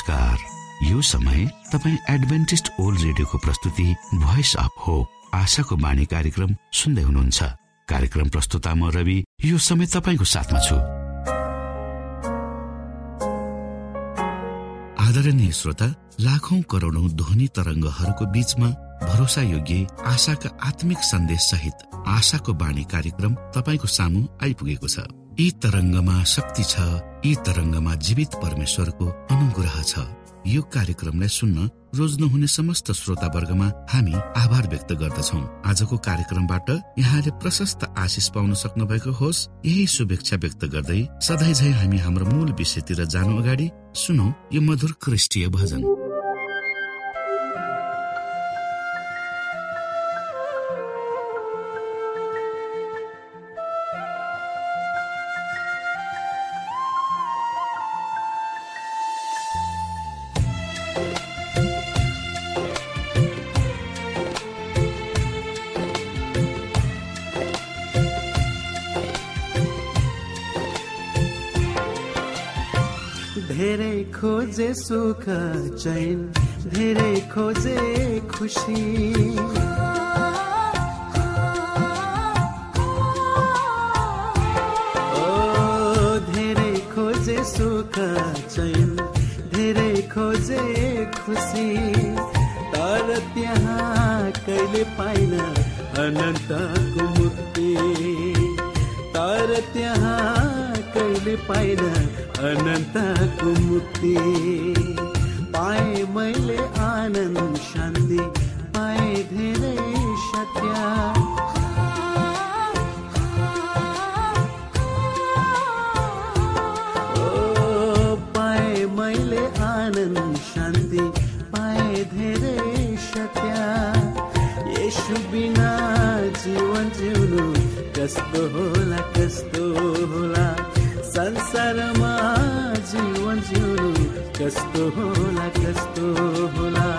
नमस्कार। यो समय तपाईँ एडभेन्टिस्ट ओल्ड रेडियोको प्रस्तुति भोइस अफ होप आशाको बाणी कार्यक्रम सुन्दै हुनुहुन्छ। कार्यक्रम प्रस्तुता म रवि यो समय तपाईँको साथमा छु। आदरणीय श्रोता लाखौं करोडौं ध्वनि तरङ्गहरूको बीचमा भरोसा योग्य आशाका आत्मिक सन्देश सहित आशाको बाणी कार्यक्रम तपाईँको सामु आइपुगेको छ। यी तरङ्गमा शक्ति छ यी तरङ्गमा जीवित परमेश्वरको अनुग्रह छ। यो कार्यक्रमलाई सुन्न रोज्नुहुने समस्त श्रोता वर्गमा हामी आभार व्यक्त गर्दछौ। आजको कार्यक्रमबाट यहाँले प्रशस्त आशिष पाउन सक्नु भएको होस्। यही शुभेच्छा व्यक्त गर्दै सधैँ झै हामी हाम्रो मूल विषयतिर जानु अगाडि सुनौ यो मधुर क्रिस्टीय भजन। खोजे सुख चैन धेरै खोजे खुसी। धेरै खोजे सुख चैन धेरै खोजे खुसी। तर त्यहाँ कहिले पाइन अनन्तको मुक्ति। तर त्यहाँ कहिले पाइन अनन्तको मुक्ति पाए मैले आनन्द शान्ति पाए धेरै सत्य। पाए मैले आनन्द शान्ति पाए धेरै सत्य। यसु बिना जीवन जिउनु कस्तो होला कस्तो होला। कस्तो होला कस्तो होला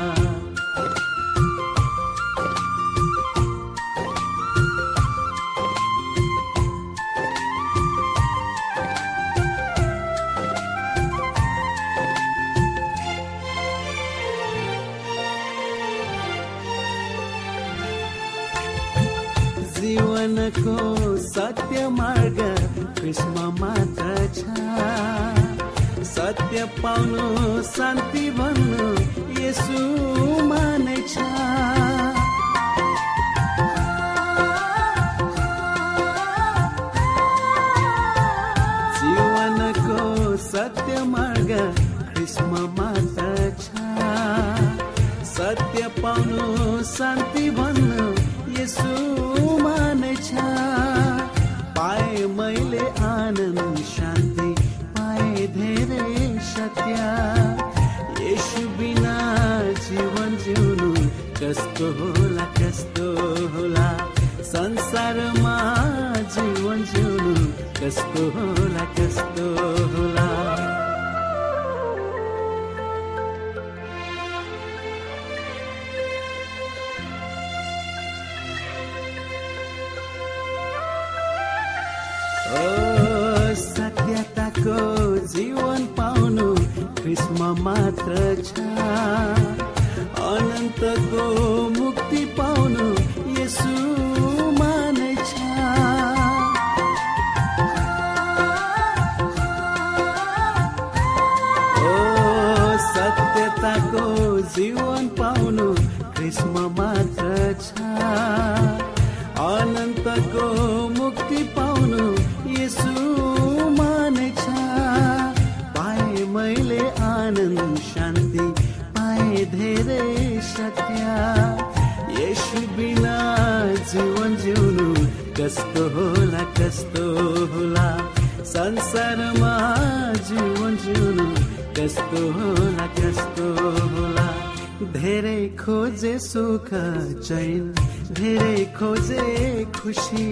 पाउनु शान्ति भन्नु यसो मानै छ। जीवनको सत्य मार्ग कृष्ण मात्र छ। सत्य पाउनु शान्ति भन्नु कस्तो होला कस्तो होला? संसारमा जीवन जिउनु कस्तो होला कस्तो होला? सत्यताको जीवन पाउनु कृष्ण मात्र छ। अनन्तको मुक्ति पाउनु यसु छ। ओ सत्यताको जीवन पाउनु कृष्ण मात्र छ। अनन्तको कस्तो होला कस्तो होला? संसारमा जीवन जिउनु कस्तो होला कस्तो होला? धेरै खोजे सुख चैन धेरै खोजे खुसी।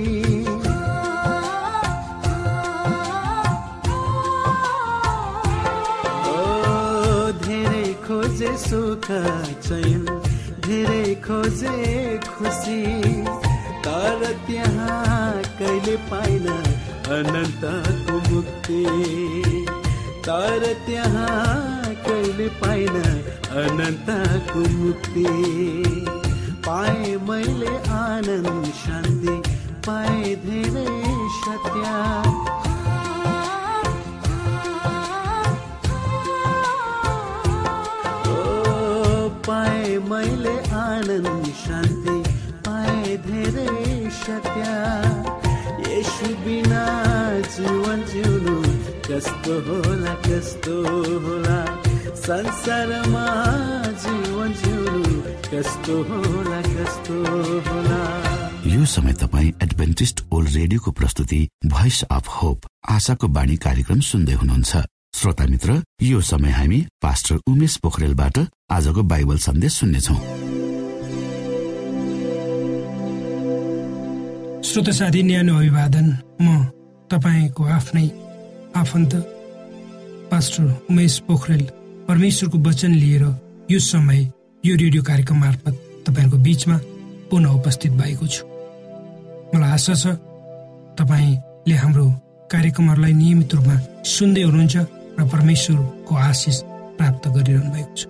धेरै खोजे सुख चैन धेरै खोजे खुसी। तर त्यहाँ कहिले पाइन अनन्तको मुक्ति तर त्यहाँ कहिले पाइन अनन्तको मुक्ति पाए मैले आनन्द शान्ति पाए धेरै सत्य. पाए मैले आनन्द शान्ति यसु बिना जीवन जिउनु कस्तो होला कस्तो होला? संसारमा जीवन जिउनु कस्तो होला कस्तो होला? यो समय तपाईँ एडभेन्टिस्ट ओल्ड रेडियोको प्रस्तुति भोइस अफ होप आशाको बाणी कार्यक्रम सुन्दै हुनुहुन्छ। श्रोता मित्र यो समय हामी पास्टर उमेश पोखरेलबाट आजको बाइबल सन्देश सुन्नेछौ। श्रोता साथी न्यानो अभिवादन। म तपाईँको आफ्नै आफन्त पास्टर उमेश पोखरेल परमेश्वरको वचन लिएर यो समय यो रेडियो कार्यक्रम मार्फत तपाईँहरूको बिचमा पुनः उपस्थित भएको छु। मलाई आशा छ तपाईँले हाम्रो कार्यक्रमहरूलाई नियमित रूपमा सुन्दै हुनुहुन्छ र परमेश्वरको आशिष प्राप्त गरिरहनु भएको छ।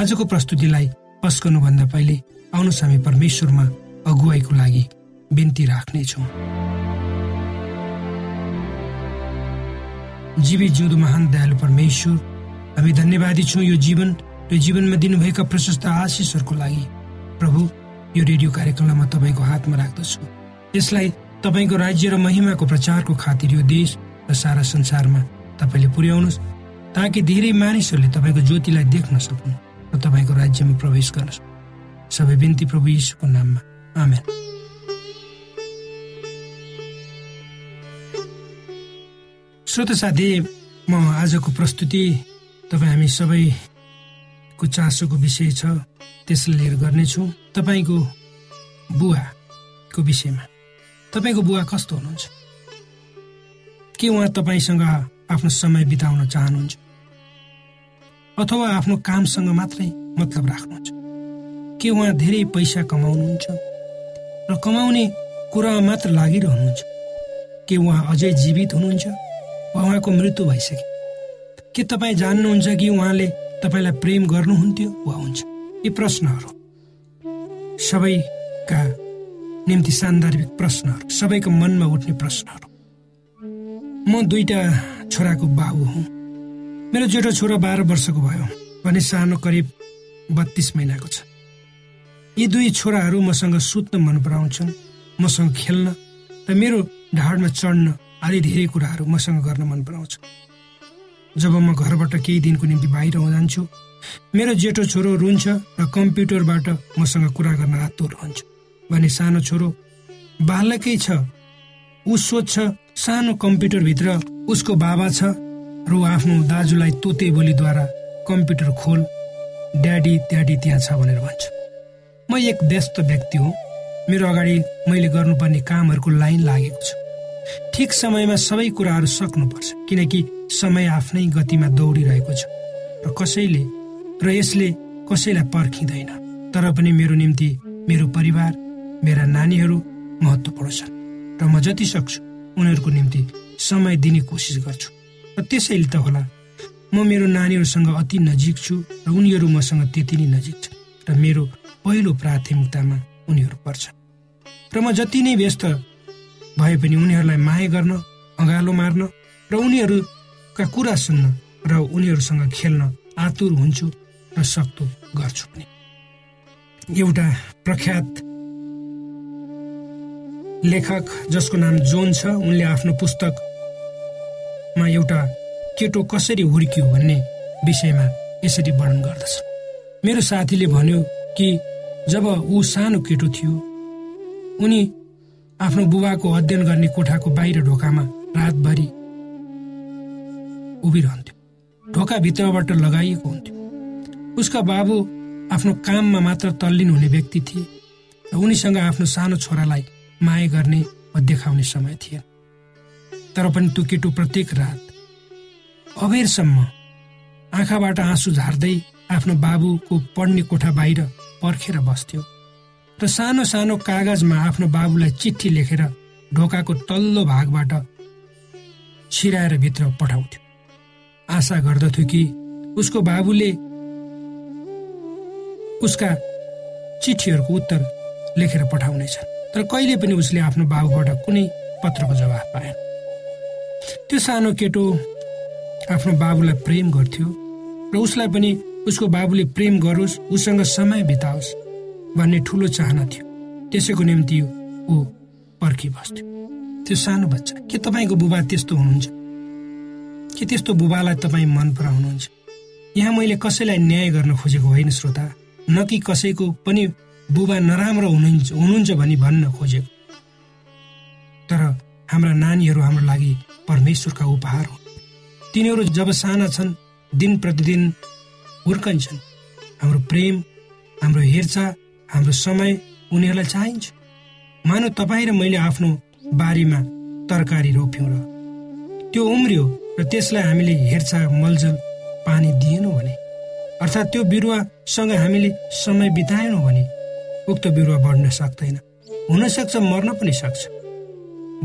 आजको प्रस्तुतिलाई पस्कनुभन्दा पहिले आउनुहोस् हामी परमेश्वरमा अगुवाईको लागि बिन्ती राख्नेछौँ। जीवी जिउँदो महान दयालु परमेश्वर हामी धन्यवादी छौँ यो जीवन र जीवनमा दिनुभएका प्रशस्त आशिषहरूको लागि। प्रभु यो रेडियो कार्यक्रमलाई म तपाईँको हातमा राख्दछु। यसलाई तपाईँको राज्य र महिमाको प्रचारको खातिर यो देश र सारा संसारमा तपाईँले पुर्याउनुहोस् ताकि धेरै मानिसहरूले तपाईँको ज्योतिलाई देख्न सकुन् र तपाईँको राज्यमा प्रवेश गर्न सक्नु। सबै बिन्ती प्रभु यीशुको नाममा। आमेन। श्रोत साथी म आजको प्रस्तुति तपाईँ हामी सबैको चासोको विषय छ त्यसलाई लिएर गर्नेछु। तपाईँको बुवाको विषयमा। तपाईँको बुवा कस्तो हुनुहुन्छ? के उहाँ तपाईँसँग आफ्नो समय बिताउन चाहनुहुन्छ? अथवा आफ्नो कामसँग मात्रै मतलब राख्नुहुन्छ? के उहाँ धेरै पैसा कमाउनुहुन्छ? र कमाउने कुरामा मात्र लागिरहनुहुन्छ? के उहाँ अझै जीवित हुनुहुन्छ? उहाँको मृत्यु भइसक्यो। के तपाईँ जान्नुहुन्छ कि उहाँले तपाईँलाई प्रेम गर्नुहुन्थ्यो? वा हुन्छ? यी प्रश्नहरू। सबैका निम्ति सान्दर्भिक प्रश्नहरू। सबैको मनमा उठ्ने प्रश्नहरू। म दुईटा छोराको बाबु हुँ। मेरो जेठो छोरा बाह्र वर्षको भयो भने सानो करिब बत्तीस महिनाको छ। यी दुई छोराहरू मसँग सुत्न मन पराउँछन् मसँग खेल्न र मेरो ढाडमा चढ्न आदि धेरै कुराहरू मसँग गर्न मन पराउँछ। जब म घरबाट केही दिनको निम्ति बाहिर जान्छु मेरो जेठो छोरो रुन्छ र कम्प्युटरबाट मसँग कुरा गर्न आतुर हुन्छ। भने सानो छोरो बालकै छ ऊ सोध्छ सानो कम्प्युटरभित्र उसको बाबा छ र ऊ आफ्नो दाजुलाई तोते बोलीद्वारा कम्प्युटर खोल ड्याडी ड्याडी त्यहाँ छ भनेर भन्छ। म एक व्यस्त व्यक्ति हुँ। मेरो अगाडि मैले गर्नुपर्ने कामहरूको लाइन लागेको छ। ठिक समयमा सबै कुराहरू सक्नुपर्छ किनकि समय आफ्नै गतिमा दौडिरहेको छ र कसैले र यसले कसैलाई पर्खिँदैन। तर पनि मेरो निम्ति मेरो परिवार मेरा नानीहरू महत्त्वपूर्ण छन् र म जति सक्छु उनीहरूको निम्ति समय दिने कोसिस गर्छु। र त्यसैले त होला म मेरो नानीहरूसँग अति नजिक छु र उनीहरू मसँग त्यति नै नजिक छन् र मेरो पहिलो प्राथमिकतामा उनीहरू पर्छन्। र म जति नै व्यस्त भए पनि उनीहरूलाई माया गर्न अँगालो मार्न र उनीहरूका कुरा सुन्न र उनीहरूसँग खेल्न आतुर हुन्छु र सक्दो गर्छु पनि। एउटा प्रख्यात लेखक जसको नाम जोन छ उनले आफ्नो पुस्तकमा एउटा केटो कसरी हुर्कियो भन्ने विषयमा यसरी वर्णन गर्दछ। मेरो साथीले भन्यो कि जब ऊ सानो केटो थियो उनी आफ्नो बुबाको अध्ययन गर्ने कोठाको बाहिर ढोकामा रातभरि उभिरहन्थ्यो। ढोका भित्रबाट लगाइएको हुन्थ्यो। उसका बाबु आफ्नो काममा मात्र तल्लीन हुने व्यक्ति थिए र उनीसँग आफ्नो सानो छोरालाई माया गर्ने वा देखाउने समय थिएन। तर पनि त्यो केटो प्रत्येक रात अबेरसम्म आँखाबाट आँसु झार्दै आफ्नो बाबुको पढ्ने कोठा बाहिर पर्खेर बस्थ्यो। र सानो सानो कागजमा आफ्नो बाबुलाई चिठी लेखेर ढोकाको तल्लो भागबाट छिराएर भित्र पठाउँथ्यो। आशा गर्दथ्यो कि उसको बाबुले उसका चिठीहरूको उत्तर लेखेर पठाउनेछ तर कहिले पनि उसले आफ्नो बाबुबाट कुनै पत्रको जवाफ पाएन। त्यो सानो केटो आफ्नो बाबुलाई प्रेम गर्थ्यो र उसलाई पनि उसको बाबुले प्रेम गरोस् उसँग समय बिताओस्। भन्ने ठुलो चाहना थियो। त्यसैको निम्ति ऊ पर्खिबस्थ्यो त्यो सानो बच्चा के तपाईँको बुबा त्यस्तो हुनुहुन्छ? के त्यस्तो बुबालाई तपाईँ मन पराउनुहुन्छ? यहाँ मैले कसैलाई न्याय गर्न खोजेको होइन श्रोता। न कि कसैको पनि बुबा नराम्रो हुनुहुन्छ हुनुहुन्छ भनी भन्न खोजेको। तर हाम्रा नानीहरू हाम्रो लागि परमेश्वरका उपहार हुन्। तिनीहरू जब साना छन् दिन प्रतिदिन हुर्कन्छन्। हाम्रो प्रेम हाम्रो हेरचाह हाम्रो समय उनीहरूलाई चाहिन्छ। मानव तपाईँ र मैले आफ्नो बारीमा तरकारी रोप्यौँ र त्यो उम्रियो र त्यसलाई हामीले हेरचाह मलजल पानी दिएनौँ भने अर्थात् त्यो बिरुवासँग हामीले समय बिताएनौँ भने उक्त बिरुवा बढ्न सक्दैन। हुनसक्छ मर्न पनि सक्छ।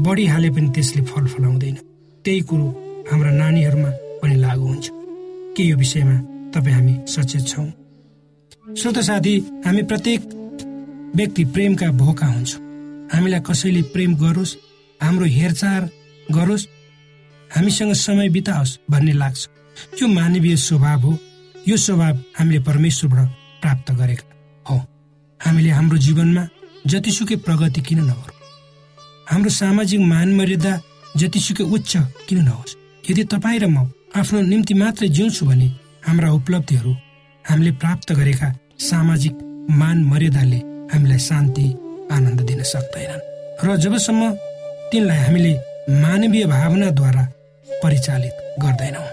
बढिहाले पनि त्यसले फल फलाउँदैन। त्यही कुरो हाम्रा नानीहरूमा पनि लागु हुन्छ। के यो विषयमा तपाईँ हामी सचेत छौँ? श्रोत साथी हामी प्रत्येक व्यक्ति प्रेमका भोका हुन्छौँ। हामीलाई कसैले प्रेम गरोस् हाम्रो हेरचाह गरोस् हामीसँग समय बिताओस् भन्ने लाग्छ। यो मानवीय स्वभाव हो। यो स्वभाव हामीले परमेश्वरबाट प्राप्त गरेका हो। हामीले हाम्रो जीवनमा जतिसुकै प्रगति किन नगरौँ? हाम्रो सामाजिक मान मर्यादा जतिसुकै उच्च किन नहोस्? यदि तपाईँ र म आफ्नो निम्ति मात्रै जिउँछु भने हाम्रा उपलब्धिहरू हामीले प्राप्त गरेका सामाजिक मान मर्यादाले हामीलाई शान्ति आनन्द दिन सक्दैनन्। र जबसम्म तिनलाई हामीले मानवीय भावनाद्वारा परिचालित गर्दैनौँ।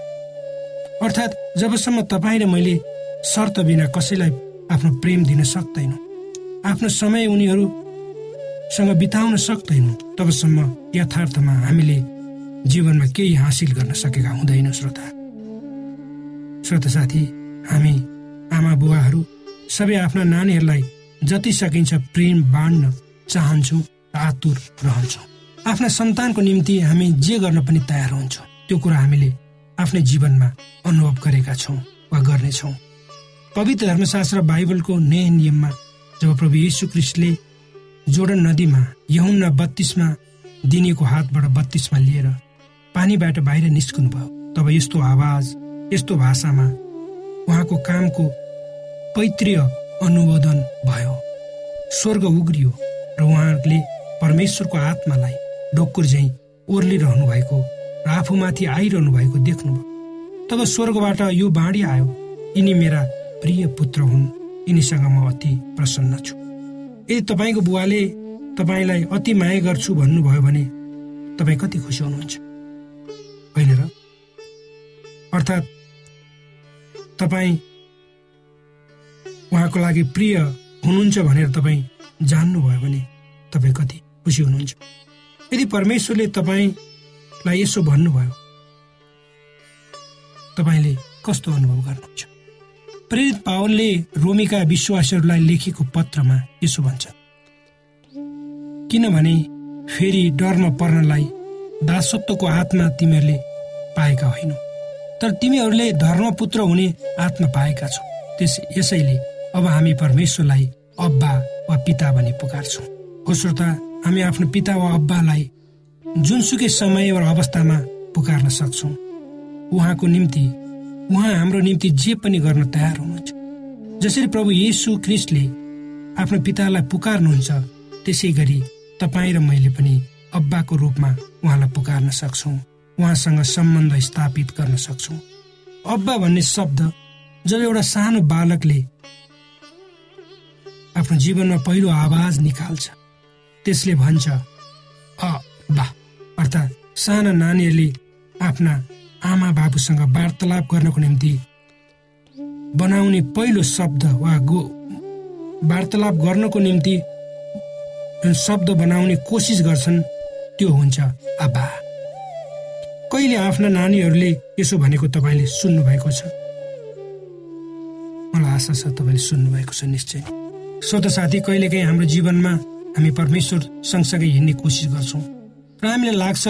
अर्थात् जबसम्म तपाईँ र मैले शर्त बिना कसैलाई आफ्नो प्रेम दिन सक्दैनौँ आफ्नो समय उनीहरूसँग बिताउन सक्दैनौँ तबसम्म यथार्थमा हामीले जीवनमा केही हासिल गर्न सकेका हुँदैन श्रोता। श्रोता साथी हामी आमा बुवाहरू सबै आफ्ना नानीहरूलाई जति सकिन्छ प्रेम बाँड्न चाहन्छौँ आतुर रहन्छौँ। आफ्ना सन्तानको निम्ति हामी जे गर्न पनि तयार हुन्छौँ। त्यो कुरा हामीले आफ्नै जीवनमा अनुभव गरेका छौँ वा गर्नेछौँ। पवित्र धर्मशास्त्र बाइबलको नयाँ नियममा जब प्रभु यीशु क्रिस्टले जोडन नदीमा यहुन्ना बत्तीसमा दिनेको हातबाट बत्तीसमा लिएर पानीबाट बाहिर निस्कनु भयो तब यस्तो आवाज यस्तो भाषामा उहाँको कामको पैतृय अनुमोदन भयो। स्वर्ग उग्रियो र उहाँले परमेश्वरको आत्मालाई डोक्कुर झैँ ओर्लिरहनु भएको र आफूमाथि आइरहनु भएको देख्नुभयो। तब स्वर्गबाट यो बाँडी आयो यिनी मेरा प्रिय पुत्र हुन् यिनीसँग म अति प्रसन्न छु। यदि तपाईँको बुवाले तपाईँलाई अति माया गर्छु भन्नुभयो भने तपाईँ कति खुसी हुनुहुन्छ? होइन र? अर्थात् तपाईँ उहाँको लागि प्रिय हुनुहुन्छ भनेर तपाईँ जान्नुभयो भने तपाईँ कति खुसी हुनुहुन्छ। यदि परमेश्वरले तपाईँलाई यसो भन्नुभयो तपाईँले कस्तो अनुभव गर्नुहुन्छ? प्रेरित पावलले रोमीका विश्वासहरूलाई लेखेको पत्रमा यसो भन्छ किनभने फेरि डरमा पर्नलाई दासत्वको आत्मा तिमीहरूले पाएका होइनौ। तर तिमीहरूले धर्मपुत्र हुने आत्मा पाएका छौ। त्यस यसैले अब हामी परमेश्वरलाई अब्बा वा पिता भनी पुकार्छौँ। हो श्रोता हामी आफ्नो पिता वा अब्बालाई जुनसुकै समय वा अवस्थामा पुकार्न सक्छौँ। उहाँको निम्ति उहाँ हाम्रो निम्ति जे पनि गर्न तयार हुनुहुन्छ। जसरी प्रभु येसु क्रिस्टले आफ्नो पितालाई पुकार्नुहुन्छ त्यसै गरी तपाईँ र मैले पनि अब्बाको रूपमा उहाँलाई पुकार्न सक्छौँ। उहाँसँग सम्बन्ध स्थापित गर्न सक्छौँ। अब्बा भन्ने शब्द जब एउटा सानो बालकले आफ्नो जीवनमा पहिलो आवाज निकाल्छ। त्यसले भन्छ अ बा। अर्थात् साना नानीहरूले आफ्ना आमा बाबुसँग वार्तालाप गर्नको निम्ति बनाउने पहिलो शब्द वा गो वार्तालाप गर्नको निम्ति जुन शब्द बनाउने कोसिस गर्छन् त्यो हुन्छ आबा कहिले आफ्ना नानीहरूले यसो भनेको तपाईँले सुन्नुभएको छ? मलाई आशा छ तपाईँले सुन्नुभएको छ निश्चय। स्वत साथी कहिलेकाहीँ हाम्रो जीवनमा हामी परमेश्वर सँगसँगै हिँड्ने कोसिस गर्छौँ। र हामीलाई लाग्छ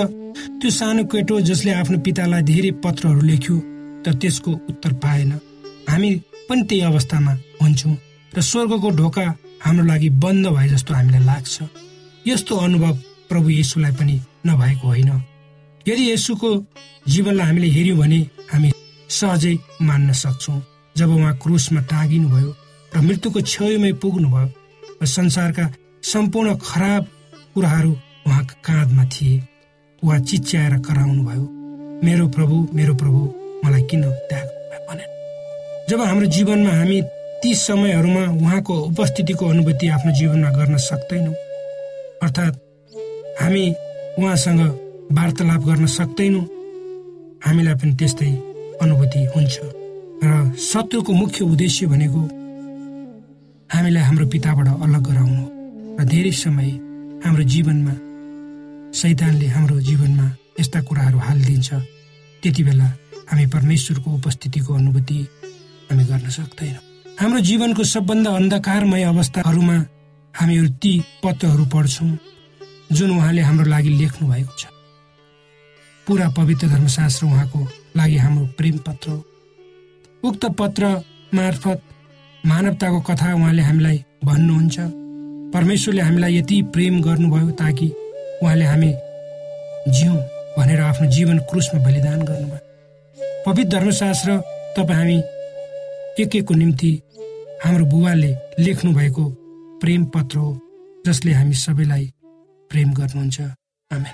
त्यो सानो केटो जसले आफ्नो पितालाई धेरै पत्रहरू लेख्यो तर त्यसको उत्तर पाएन। हामी पनि त्यही अवस्थामा हुन्छौँ र स्वर्गको ढोका हाम्रो लागि बन्द भए जस्तो हामीलाई लाग्छ। यस्तो अनुभव प्रभु येसुलाई पनि नभएको होइन। यदि यसुको जीवनलाई हामीले हेऱ्यौँ भने हामी सहजै मान्न सक्छौँ। जब उहाँ क्रुसमा टाँगिनुभयो र मृत्युको छेउमै पुग्नुभयो र संसारका सम्पूर्ण खराब कुराहरू उहाँको काँधमा थिए। उहाँ चिच्याएर कराउनु भयो। मेरो प्रभु मेरो प्रभु मलाई किन त्याग भने जब हाम्रो जीवनमा हामी ती समयहरूमा उहाँको उपस्थितिको अनुभूति आफ्नो जीवनमा गर्न सक्दैनौँ अर्थात् हामी उहाँसँग वार्तालाप गर्न सक्दैनौँ हामीलाई पनि त्यस्तै अनुभूति हुन्छ। र शत्रुको मुख्य उद्देश्य भनेको हामीलाई हाम्रो पिताबाट अलग गराउनु र धेरै समय हाम्रो जीवनमा सैतानले हाम्रो जीवनमा यस्ता कुराहरू हालिदिन्छ। त्यति बेला हामी परमेश्वरको उपस्थितिको अनुभूति हामी गर्न सक्दैनौँ। हाम्रो जीवनको सबभन्दा अन्धकारमय अवस्थाहरूमा हामीहरू ती पत्रहरू पढ्छौँ जुन उहाँले हाम्रो लागि लेख्नु भएको छ। पुरा पवित्र धर्मशास्त्र उहाँको लागि हाम्रो प्रेम पत्र उक्त पत्र मार्फत मानवताको कथा उहाँले हामीलाई भन्नुहुन्छ। परमेश्वरले हामीलाई यति प्रेम गर्नुभयो ताकि उहाँले हामी जिउँ भनेर आफ्नो जीवन क्रुसमा बलिदान गर्नुभयो। पवित्र धर्मशास्त्र तपाईँ हामी एक एकको निम्ति हाम्रो बुबाले लेख्नु भएको प्रेम पत्र हो जसले हामी सबैलाई प्रेम गर्नुहुन्छ। आमेन।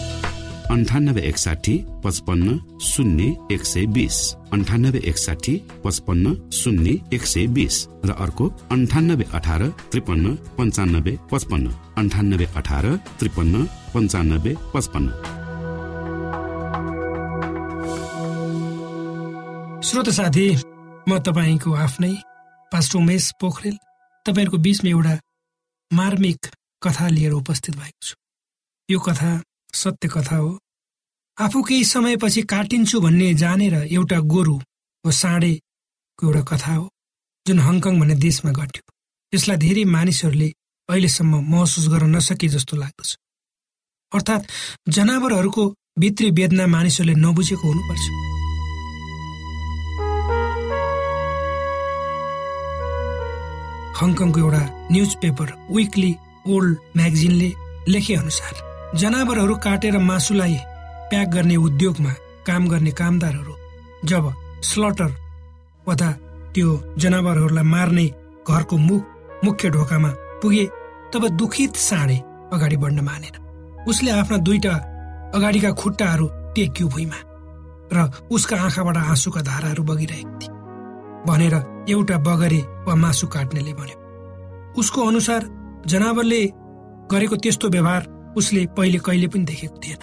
अन्ठानब्बे एकसाठी पचपन्न शून्य एक सय बिस। अन्ठानब्बे एकसाठी पचपन्न शून्य एक सय बिस। र अर्को अन्ठानब्बे अठार त्रिपन्न पन्चानब्बे पचपन्न। अन्ठानब्बे अठार त्रिपन्न पन्चानब्बे पचपन्न। श्रोत साथी म तपाईँको आफ्नै पास्टर उमेश पोखरेल तपाईँहरूको बिचमा एउटा मार्मिक कथा लिएर उपस्थित भएको छु। यो कथा सत्य कथा हो। आफू केही समयपछि काटिन्छु भन्ने जानेर एउटा गोरु वा साँडेको एउटा कथा हो जुन हङकङ भन्ने देशमा घट्यो। यसलाई धेरै मानिसहरूले अहिलेसम्म महसुस गर्न नसके जस्तो लाग्दछ। अर्थात् जनावरहरूको भित्री वेदना मानिसहरूले नबुझेको हुनुपर्छ। हङकङको एउटा न्युज पेपर विकली ओल्ड म्यागजिनले लेखे अनुसार जनावरहरू काटेर मासुलाई प्याक गर्ने उद्योगमा काम गर्ने कामदारहरू जब स्लटर वा त्यो जनावरहरूलाई मार्ने घरको मुख मुख्य ढोकामा पुगे तब दुखित साँडे अगाडि बढ्न मानेन। उसले आफ्ना दुईटा अगाडिका खुट्टाहरू टेक्यो भुइँमा र उसका आँखाबाट आँसुका धाराहरू बगिरहेको थिए। भनेर एउटा बगरे वा मासु काट्नेले भन्यो उसको अनुसार जनावरले गरेको त्यस्तो व्यवहार उसले पहिले कहिले पनि देखेको थिएन।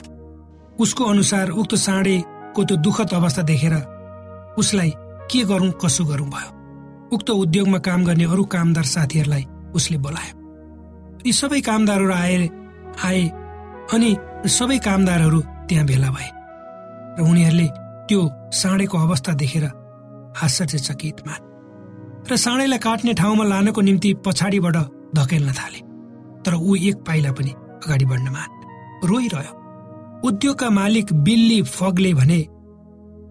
उसको अनुसार उक्त साँडेको त्यो दुःखद अवस्था देखेर उसलाई के गरौँ कसो गरौँ भयो। उक्त उद्योगमा काम गर्ने अरू कामदार साथीहरूलाई उसले बोलायो। यी सबै कामदारहरू आए आए अनि सबै कामदारहरू त्यहाँ भेला भए र उनीहरूले त्यो साँडेको अवस्था देखेर आश्चर्यचकित मान र साँडेलाई काट्ने ठाउँमा लानको निम्ति पछाडिबाट धकेल्न थाले। तर ऊ एक पाइला पनि अगाडि बढ्न मान। रोइरह्यो। उद्योगका मालिक बिल्ली फगले भने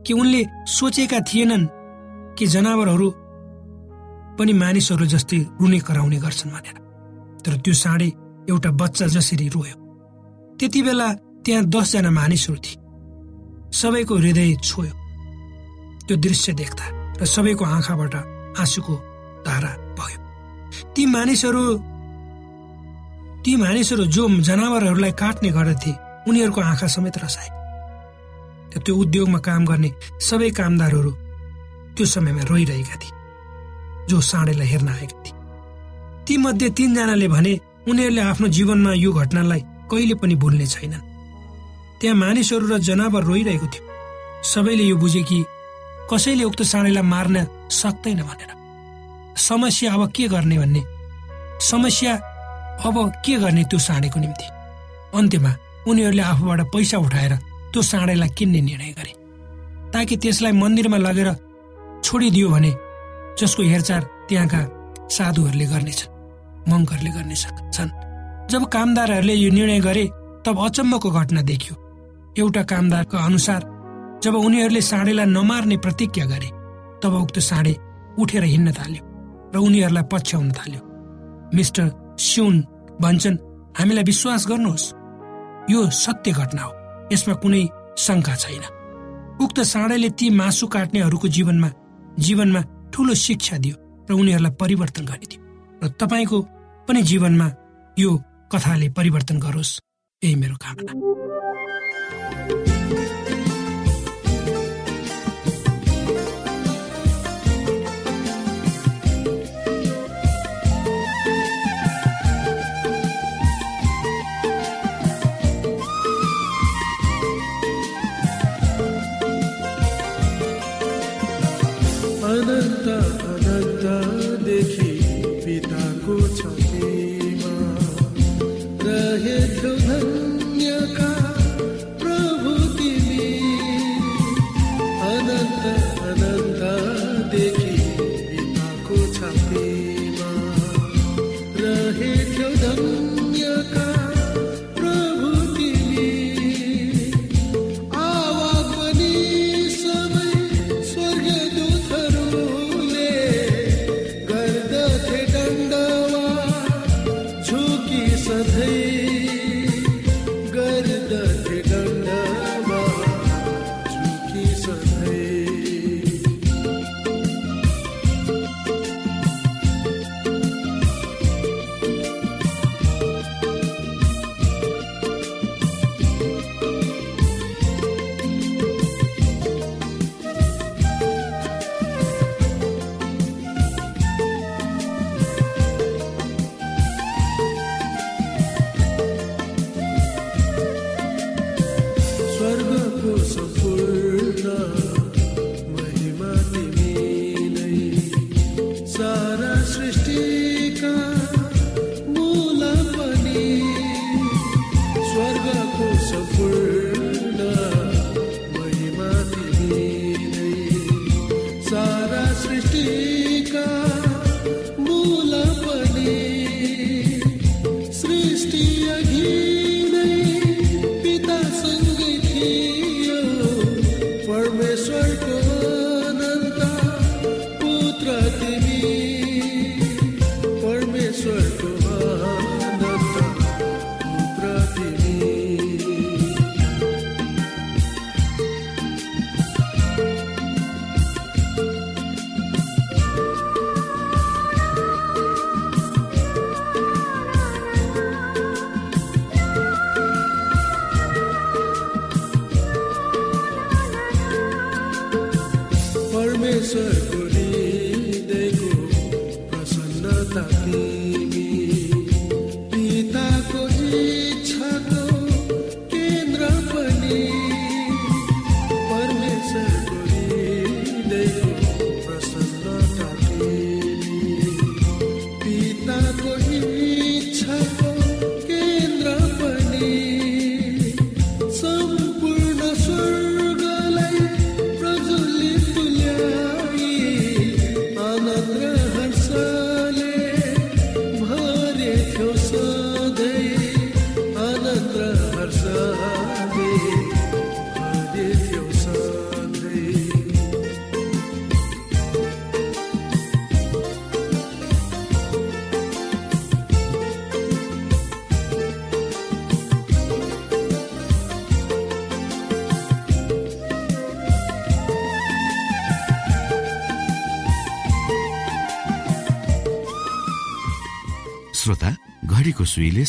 कि उनले सोचेका थिएनन् कि जनावरहरू पनि मानिसहरू जस्तै रुने कराउने गर्छन् भनेर। तर त्यो साँडे एउटा बच्चा जसरी रोयो। त्यति बेला त्यहाँ दसजना मानिसहरू थिए। सबैको हृदय छोयो। त्यो दृश्य देख्दा र सबैको आँखाबाट आँसुको धारा भयो ती मानिसहरू ती मानिसहरू जो जनावरहरूलाई काट्ने गर्दथे उनीहरूको आँखा समेत रसाए। त्यो उद्योगमा काम गर्ने सबै कामदारहरू त्यो समयमा रोइरहेका थिए जो साँडेलाई हेर्न आएका थिए। ती मध्ये तीनजनाले भने उनीहरूले आफ्नो जीवनमा यो घटनालाई कहिले पनि भुल्ने छैनन्। त्यहाँ मानिसहरू र जनावर रोइरहेको थियो। सबैले यो बुझे कि कसैले उक्त साँडेलाई मार्न सक्दैन भनेर। समस्या अब के गर्ने भन्ने? समस्या अब के गर्ने त्यो साँडेको निम्ति? अन्त्यमा उनीहरूले आफूबाट पैसा उठाएर त्यो साँडेलाई किन्ने निर्णय गरे। ताकि त्यसलाई मन्दिरमा लगेर छोडिदियो भने जसको हेरचाह त्यहाँका साधुहरूले गर्नेछन् मङ्कहरूले गर्ने छन् जब कामदारहरूले यो निर्णय गरे तब अचम्मको घटना देखियो। एउटा कामदारको अनुसार जब उनीहरूले साँडेलाई नमार्ने प्रतिज्ञा गरे तब उक्त साँडे उठेर हिँड्न थाल्यो र उनीहरूलाई पछ्याउन थाल्यो। मिस्टर स्युन भन्छन् हामीलाई विश्वास गर्नुहोस्। यो सत्य घटना हो। यसमा कुनै शङ्का छैन। उक्त साँडेले ती मासु काट्नेहरूको जीवनमा जीवनमा ठुलो शिक्षा दियो र उनीहरूलाई परिवर्तन गरिदियो। र तपाईँको पनि जीवनमा यो कथाले परिवर्तन गरोस्। यही मेरो कामना।